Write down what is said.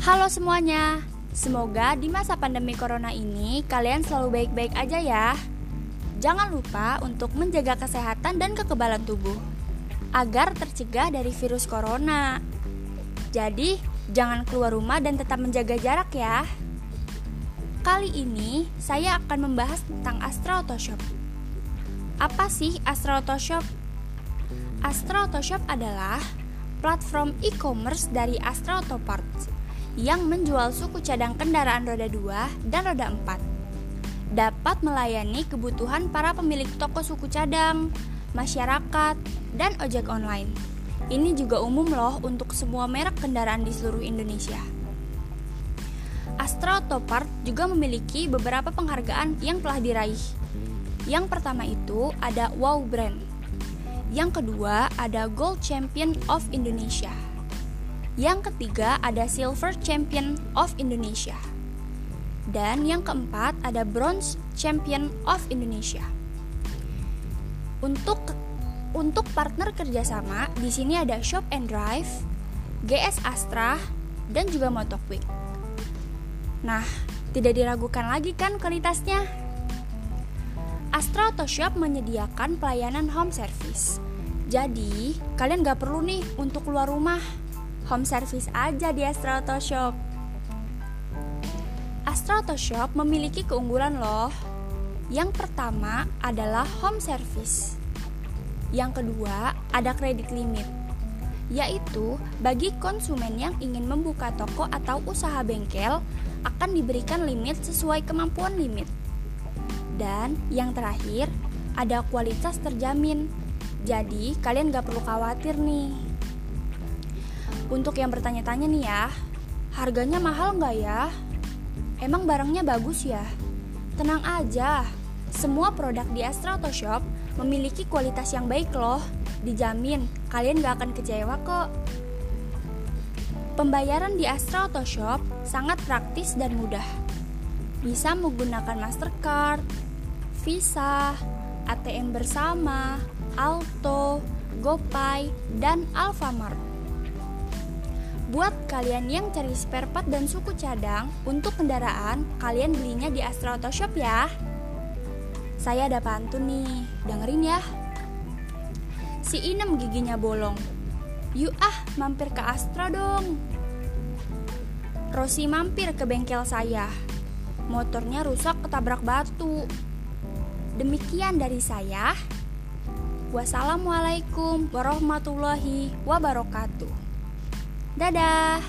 Halo semuanya, semoga di masa pandemi corona ini kalian selalu baik-baik aja ya. Jangan lupa untuk menjaga kesehatan dan kekebalan tubuh agar tercegah dari virus corona. Jadi, jangan keluar rumah dan tetap menjaga jarak ya. Kali ini saya akan membahas tentang Astra Shop. Apa sih Astra Shop? Astra Shop adalah platform e-commerce dari Astra Auto Parts yang menjual suku cadang kendaraan roda 2 dan roda 4. Dapat melayani kebutuhan para pemilik toko suku cadang, masyarakat, dan ojek online. Ini juga umum loh untuk semua merek kendaraan di seluruh Indonesia. Astra Autopart juga memiliki beberapa penghargaan yang telah diraih. Yang pertama itu ada Wow Brand. Yang kedua ada Gold Champion of Indonesia. Yang ketiga ada Silver Champion of Indonesia. Dan yang keempat ada Bronze Champion of Indonesia. Untuk untuk partner kerjasama di sini ada Shop and Drive, GS Astra, dan juga Motoquick. Nah, tidak diragukan lagi kan kualitasnya? Astra Auto Shop menyediakan pelayanan home service. Jadi, kalian gak perlu nih untuk keluar rumah. Home service aja di Astra Auto Shop. Astra Auto Shop memiliki keunggulan loh. Yang pertama adalah home service. Yang kedua, ada kredit limit yaitu bagi konsumen yang ingin membuka toko atau usaha bengkel akan diberikan limit sesuai kemampuan limit. Dan yang terakhir, ada kualitas terjamin. Jadi, kalian gak perlu khawatir nih. Untuk yang bertanya-tanya nih ya, harganya mahal nggak ya? Emang barangnya bagus ya? Tenang aja, semua produk di Astra Auto Shop memiliki kualitas yang baik loh. Dijamin, kalian gak akan kecewa kok. Pembayaran di Astra Auto Shop sangat praktis dan mudah. Bisa menggunakan Mastercard, Visa, ATM bersama, Alto, GoPay, dan Alfamart. Buat kalian yang cari spare part dan suku cadang untuk kendaraan, kalian belinya di Astra Auto Shop ya. Saya ada pantun nih, dengerin ya. Si Inem giginya bolong. Yuk ah, mampir ke Astra dong. Rosi mampir ke bengkel saya. Motornya rusak ketabrak batu. Demikian dari saya. Wassalamualaikum warahmatullahi wabarakatuh. Dadah.